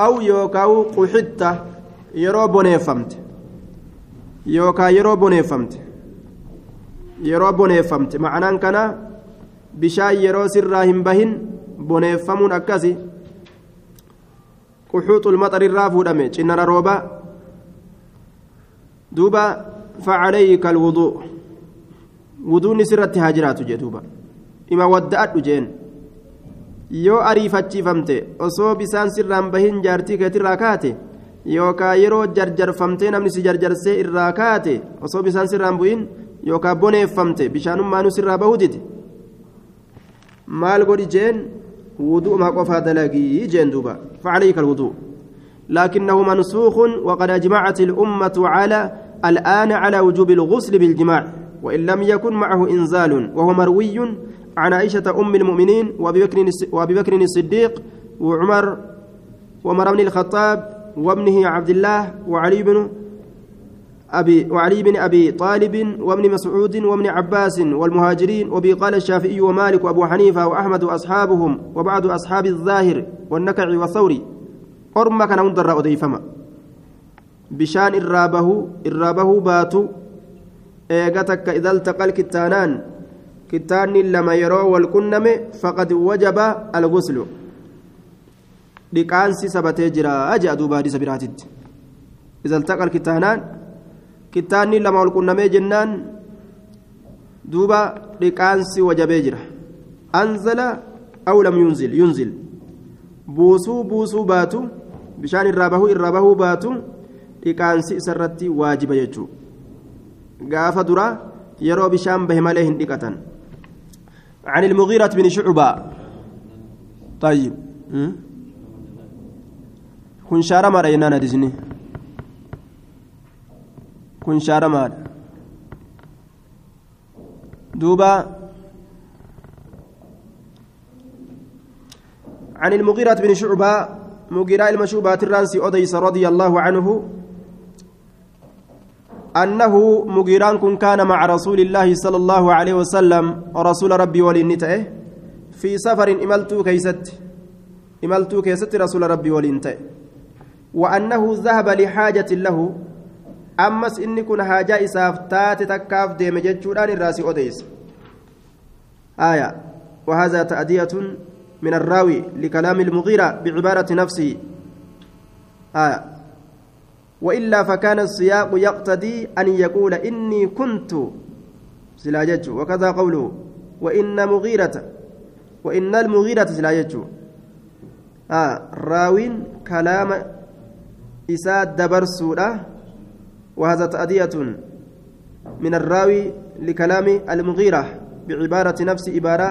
أو يوكاو قحدت يرو بنيفمت يوكا يرو بنيفمت يرو بنيفمت معنى كان بشاي يرو سراهم بهن بنيفمون أكاسي قحوط المطر الرافو دمي إننا روبا دوبا فعليك الوضوء وضوء سرت هاجرات جدوبا إما ودأت جين yoo ariifachiifamte osoo bisaan sirraan bahin jaartii keetirraa kaate yookaan yeroo jarjarfamtee namni si jarjarsee irraa kaate osoo bisaan sirraan bu'in yookaan boneeffamte bishaanummaanuu sirraa bahutiti maal godhi jeen wudu'uma qofaa dalagii jeen duuba. Facaleeyka alwuduu لكنه منسوخ وقد أجمعت الأمة على الآن على وجوب الغسل بالجماع وإن لم يكن معه إنزال وهو مروي عن عائشة أم المؤمنين وأبي بكر الصديق وعمر ومر بن الخطاب وابنه عبد الله وعلي بن أبي وعلي بن أبي طالب وابن مسعود وابن عباس والمهاجرين وبي قال الشافعي ومالك وأبو حنيفة وأحمد وأصحابهم وبعض أصحاب الظاهر والنكع والثوري. أرمى كان هندر أديفما بشان إرابه إرابه باتو. إيغتك إذا التقى الكتانان. كتاني لما يروا والكنم فقد وجب الغسل. dhiqaansi sabatee jira aja duuba hadisa biraatitti iza kitaanni lama ol qunnamee jennaan duuba dhiqaansi wajabee jira anzala aw lam yunzil yunzil buusuu buusuu baatu bishaan irraa bahuu irraa bahuu baatu dhiqaansi isarratti waajiba jechuu gaafa dura yeroo bishaan bahe malee hin dhiqatan عن المغيرة بن شعبة طيب كن شارة ما رأينا ندزني شارة ما دوبا عن المغيرة بن شعبة مغيرة المشوبات الرانسي أديس رضي الله عنه أنه مغيران كن كان مع رسول الله صلى الله عليه وسلم رسول ربي ولنته في سفر إملتو كيست إملتو كيست رسول ربي ولنته وأنه ذهب لحاجة له أمس إني كن حاجة إسافتات تكاف ديم جتشوران الراسي أديس آية وهذا تأدية من الراوي لكلام المغيرة بعبارة نفسه آية وإلا فكان السياق يقتضي أن يقول إني كنت سلاجته وكذا قوله وإن مغيرة وإن المغيرة سلاجته آه راوين كلام إساء دبر سورة وهذا تأدية من الراوي لكلام المغيرة بعبارة نفس عبارة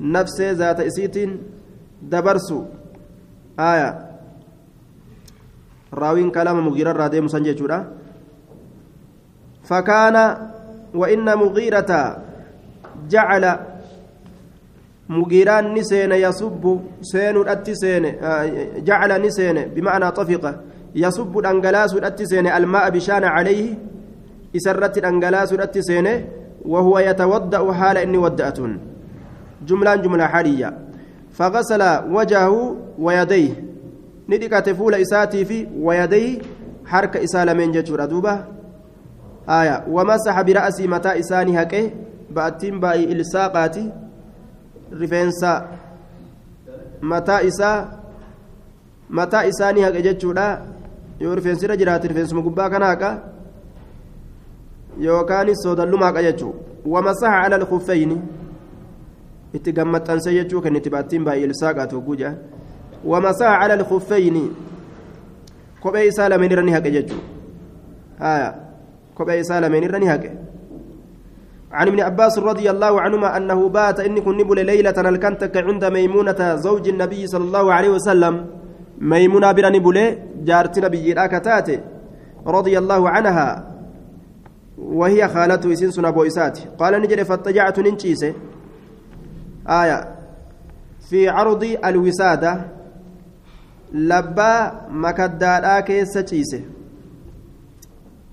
نفس ذات إسيت دبرس. آية. راوين كلام مغيرة رادي مسنجة فكان وإن مغيرة جعل مغيران نسين يصب سين الأتسين جعل نسين بمعنى طفقة يصب الأنجلاس الأتسين الماء بشان عليه إسرت الأنجلاس الأتسين وهو يتوضأ حال إني ودأت جملة جملة حالية. فغسل وجهه ويديه. ندكت فول إساتي في ويديه حركة إسالة من جتشور. دوبة آية. ومسح برأسي متى إساني هكه بأتين بأي إلساقاتي. رفنسا متى إسا متى إساني هكه جتشورا. Yoo rifeensirra jiraate rifeensuma gubbaa kana haqa yookaan soodalluma haqa jechuudha wamasaha ala alkuffeyni itti gammaxxanse jechuu kan itti baattiin baay'ee ilsaaqaatu hogguu jedhan wamasaha ala alkuffeyni kophee isaa lameen irra ni haqe jechuudha haya kophee isaa lameen irra ni haqe عن ابن عباس رضي الله عنهما أنه بات إني كن نبل ليلة الكنتك عند ميمونة زوج النبي صلى الله عليه وسلم ميمونة بن نبل جارت نبي كتاتي رضي الله عنها وهي خالته سنسن أبو إساتي قال نجري فاتجعت ننشيسه آية. في عرض الوسادة لبا مكدادا كيسة تشيسه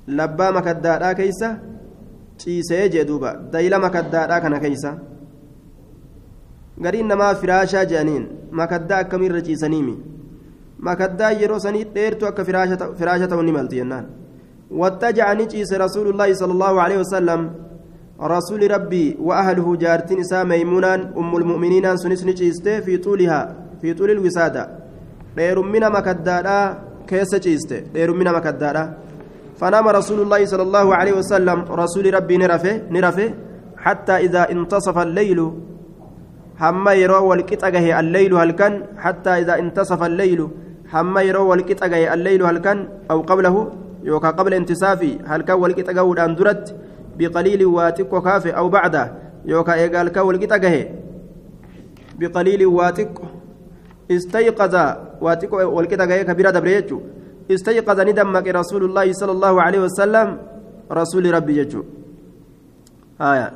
لبا مكدادا كيسة تشيسه جدوبا دايلا مكدادا كان كيسة. gariin namaa firaashaa jedhaniin makaddaa akkamiirra ciisaniimi makaddaa yeroo sanii dheertu akka firaasha ta'u ni malti jennaan. Wattajaca ni ciise rasuulullaahi sala allaahu aleyhi wasalam ربي وأهله جارتين إسا ميمونان أم المؤمنين سنس نجيسته في طولها في طول الوسادة غير من مكدادا كيس جيسته غير من مكدادا فنام رسول الله صلى الله عليه وسلم رسول ربي نرفه نرفه حتى إذا انتصف الليل حما يرى والكتاجه الليل هل كان حتى إذا انتصف الليل حما يرى والكتاجه الليل هل كان أو قبله يوكا قبل انتصافي هل كان والكتاجه ودان بقليل واتق كافي أو بعده يوكا إيقال كول قطعه بقليل واتق استيقظ واتق والقطعه كبيرة دبريتشو استيقظ ندمك رسول الله صلى الله عليه وسلم رسول ربي يجو آية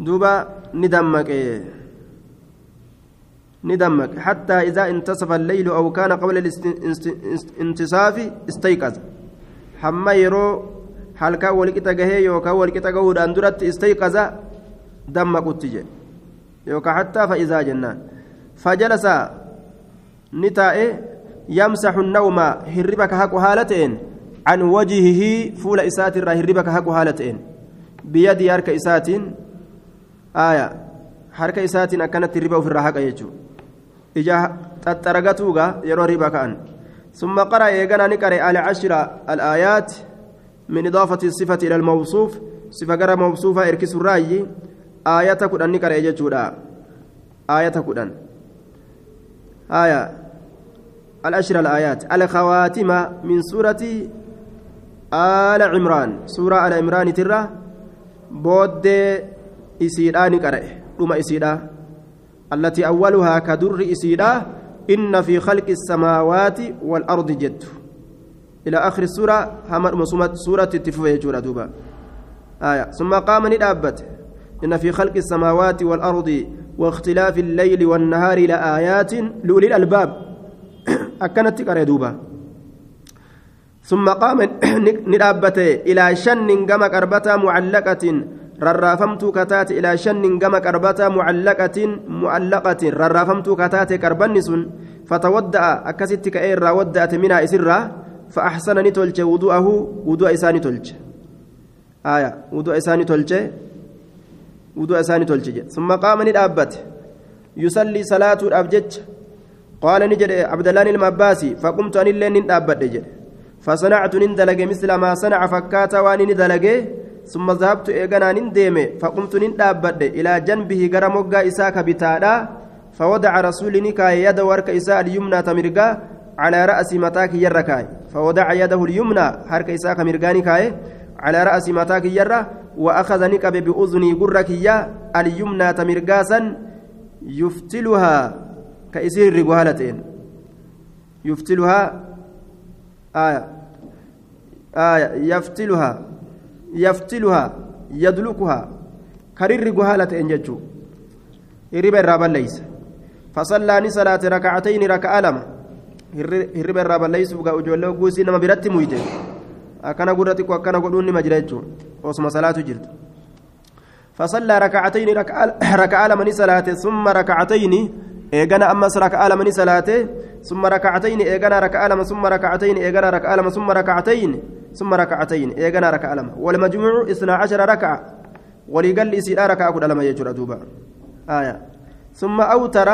دوبا ندمك ندمك حتى إذا انتصف الليل أو كان قبل الانتصاف استيقظ حما يرو walqixa gahuudhaan duratti istayqaza dammaqutti jedhe yookaan hattaa fa'izaa jennaan fajalasa ni taa'e yamsaxu nawma hirriba ka haqu haala ta'een can wajihihii fuula isaatirraa hirriba ka haqu haala ta'een biyyadii harka isaatiin aaya harka isaatiin akkanatti hirriba ofirraa haqa jechuudha ija xaxxaragatuuga yeroo hirriba ka'an. ثم قرأ إيجانا نقرأ العشر الآيات من إضافة الصفة إلى الموصوف صفة غير موصوفة إركس الرأي آية كدن نقرأ يجودا آية كدن آية الأشر الآيات الخواتم من سورة آل عمران سورة آل عمران ترى بود إسيدا نقرأ رما إسيدا التي أولها كدر إسيدا إن في خلق السماوات والأرض جد. إلى آخر السورة هم سورة التفوه جورا دوبا. آية. ثم قام ندابت إن في خلق السماوات والأرض واختلاف الليل والنهار لآيات لأولي الألباب. أكنت تقرأ دوبا. ثم قام ندابت إلى شن قم كربة معلقة ررافمت كتات إلى شن قم كربة معلقة معلقة ررافمت كتات كربنس فتودأ أكست كأير ودأت منها إسرّا فأحسن نتولج وضوءه وضوء إساني تولج آية وضوء إساني تولج وضوء إساني تولج ثم قام ندابت يصلي صلاة الأبجج قال نجد عبد الله المباسي فقمت أن اللين ندابت نجد فصنعت نندلج مثل ما صنع فكاتا وان ندلج ثم ذهبت إيغانا نديمي فقمت ندابد إلى جنبه غرا مغا إساك بتادا فوضع رسول نكاي يد ورك إساء اليمنى تمرقا على رأس متاك يركاي فوضع يده اليمنى حرك إساك مرقاني كاي على رأس متاك يرى وأخذ نكب بأذني قرك يا اليمنى تمرقاسا يفتلها كإسير رقوهالتين يفتلها آية آية يفتلها يفتلها يدلكها كرر قهالة إنججو هرب الرابا ليس فصلى صلاة ركعتين ركعة لما هرب الرابا ليس بقى أجوله قوسي نما برت مويته أكنا قرتك وأكنا قلوني مجريتشو وصم صلاة جلد فصلى ركعتين ركعة لما صلاة ثم ركعتين إيجانا أمس ركعة لما صلاة ثم ركعتين إيجانا ركعة لما ثم ركعتين إيجانا ركعة لما ثم ركعتين ثم ركعتين إيجانا ركعة لما. والمجموع اثنا عشر ركعة. ولقل لي سيدا ركعة قد لما يجر دوبا. آية. ثم أوتر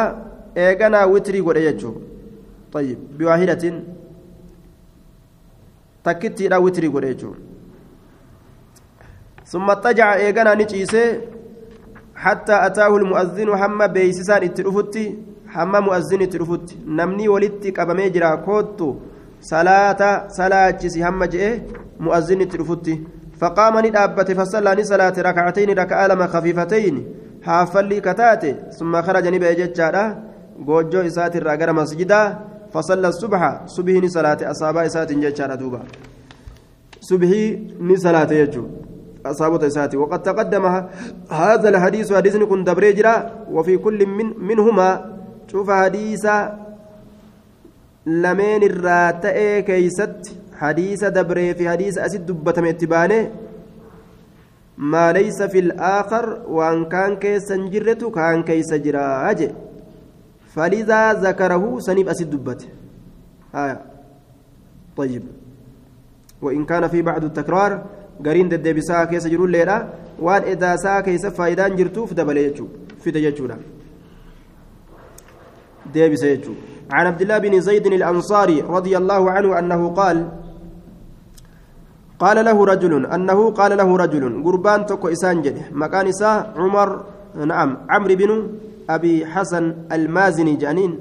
إيجانا وتري قد يجر طيب. بواحدة. تكتي لا وتري قد يجر ثم اضطجع إيجانا نجيسي حتى أتاه المؤذن هم بيسسان اترفتي هم مؤذن اترفتي نمني ولدت قبمي جرا كوتو. صلاة صلاة هم جئ مؤذن اترفتي فقام ندابت فصلى صلاة ركعتين ركعة لما خفيفتين حافلي كتاتي ثم خرج نبي جتشارا goojjoo isaati irraa gara masjidaa fasalla subha subhii ni salaate asaabaa isaatiin jechaadha duuba. Subhii ni salaate jechuudha أصابت إساتي وقد تقدم هذا الحديث حديث كن دبريجرا وفي كل من منهما شوف حديث لمن الراتئ كيست حديث دبري في حديث أسد دبتم اتبانه ما ليس في الآخر وأن كان كيس جرته كان كيس جراج فلذا ذكره سنيب أسد دبته آه. طيب وإن كان في بعض التكرار gariin deddeebisaa keessa jirulleedha waan edaasaa keessa faayidaan jirtuuf dabale jechuudha fide jechuudha. Deebise jechuudha عن عبد الله بن زيد الأنصاري رضي الله عنه أنه قال قال له رجل أنه قال له رجل قربان تكو إسانجل مكان إساء عمر نعم عمرو بن أبي حسن المازني جانين.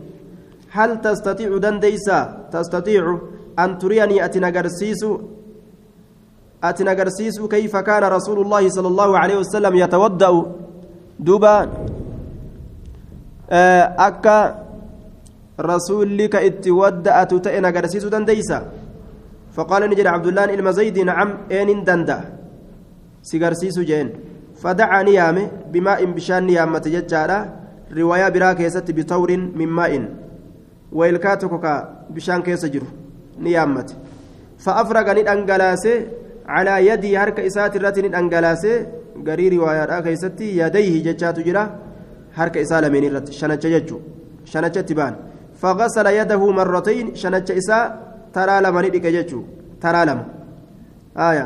هل تستطيع دنديسا؟ تستطيع أن تريني أتنقرسيس أتن أجرسيس كيف كان رسول الله صلى الله عليه وسلم يتودأ؟ دوبا أكا رسولك اتودأ تتئن أجرسيس دنديسا. فقال نجد عبد الله إلما زيد نعم إن دندا. سيجرسيس جين فدعا نيامه بماء بشان نيامة ججارة رواية براك يست بطور من ماء. ويلكاتك بشان كيسجر نيامة فأفرق ندأنجلاسه على يدي هرك إسات الرتن أنجلاسه غري رواية كيستي يديه جتشات جرا. هرك إسالة من الرت شنتش جتشو. شنتش تبان. فغسل يده مرتين شنتش إساء ترى لما ندك جتشو ترى لما آية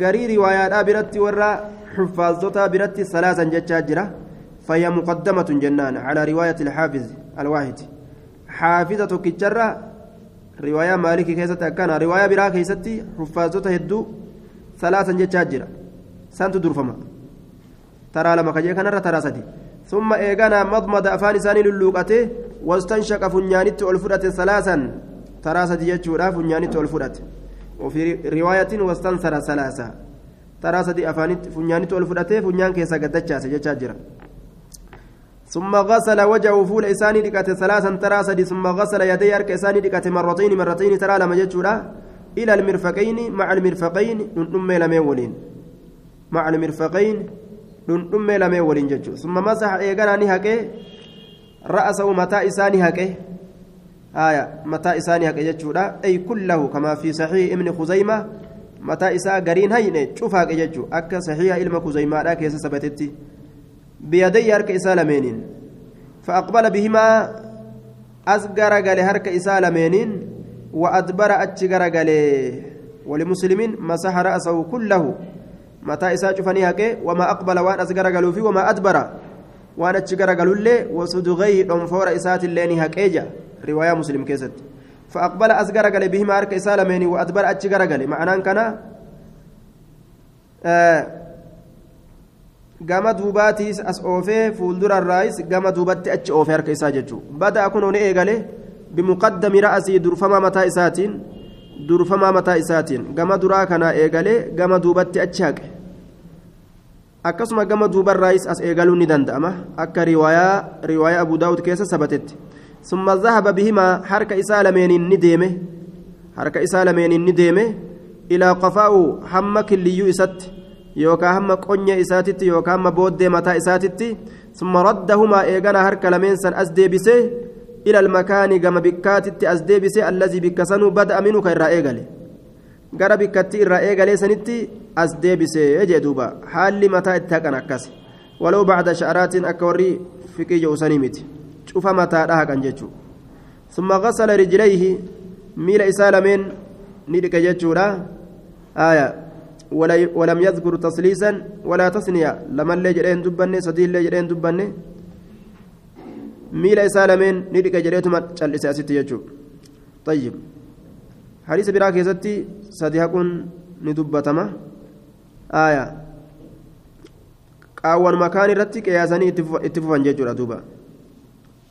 غري رواية برت ورا حفاظتها برت ثلاثا جتشات جرا فهي مقدمة جنان على رواية الحافظ الواحد حافظة كجرة maalikii keessatti akkana riwaayaa biraa keessatti huffaazota hedduu salaasan jechaa jira santu durfama taraa lama kajee kanarra taraa sadi ثم إيغانا مضمض أفان إساني للوقته واستنشق فنيانت والفرة ثلاثا. تراسة يجورا فنيانت والفرة وفي رواية واستنصر ثلاثة. تراسة أفانت فنيانت والفرة فنيان كيسا قدتشا سجتشا ثم غسل وجهه فول إساني دكات ثلاثا ترى سدي ثم غسل يدي أرك إساني دكات مرتين مرتين ترى لما جتشورا إلى المرفقين مع المرفقين ننم لميولين. مع المرفقين ننم لميولين جتشو ثم مسح إيقانا نهكي رأسه متى إساني هكي آية متى إساني هكي جتشورا أي كله كما في صحيح ابن خزيمة متى إسا قرين هين شوف هكي جتشو أكا صحيح علم خزيمة لا كيس سبتتي بيدي هرك إسالمين فأقبل بهما أزجر قال هرك إسالمين وأدبر أتشجر قال ولمسلم مسح رأسه كله متى إسا شفني هكي وما أقبل وأن أزجر قالوا فيه وما أدبر وأن أتشجر قالوا لي وصدغي أنفور إسات اللين هكيجا رواية مسلم كيست فأقبل أزجر قال بهما هرك إسالمين وأدبر أتشجر قال معناه كان gama duubaatiis as oofee fuuldurarraayis gama duubatti achi oofee harka isaa jechuun bada'a kun ni eegale bimuqaddami ra'asii durfamaa mataa isaatiin durfamaa mataa isaatiin gama duraa kanaa eegalee gama duubatti achi haqe akkasuma gama duubarraayis as eegaluun ni danda'ama akka riwaayaa abu daawud keessa sabatetti summa zahaba bihimaa harka isaa lameeniin ni deeme harka isaa lameeniin ni deeme ilaa qafaa'u hamma killiyyuu isatti yookaan hamma qonya isaatitti yookaan hamma booddee mataa isaatitti summa raddahumaa eegana harka lameen san as deebisee إلى المكان كما بكاتت أزديبسي الذي بكسنو بدأ منه كإرى إيغالي gara bikkatti irraa eegalee sanitti as deebisee jee duuba haalli mataa itti haqan akkas waloo bacda sha'araatiin akka warri fiqii je'usanii miti cufa mataadha haqan jechuu summa gasala rijlayhi miila isaa lameen ni dhiqe jechuudha aya ولم يذكر تسليسا ولا تسنية لما اللي جرين دبني سدي اللي جرين دبني miila isaa lameen ni dhiqa jedheetuma cal'ise asitti sadi haquun ni dubbatama aaya qaawwan makaan irratti qiyaasanii itti fufan jechuudha duuba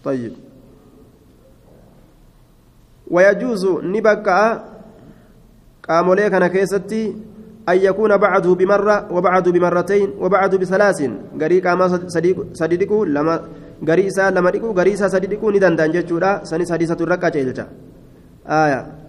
tayyib ويجوز نبكى قامولي كان كيستي أن يكون بعده بمرة وبعده بمرتين وبعده بثلاث غريق أما صديقه لما lama dhiquu garii isaa sadi dhiquu ni danda'an jechuudha sanis hadiisatu irra qaceelcha aayaa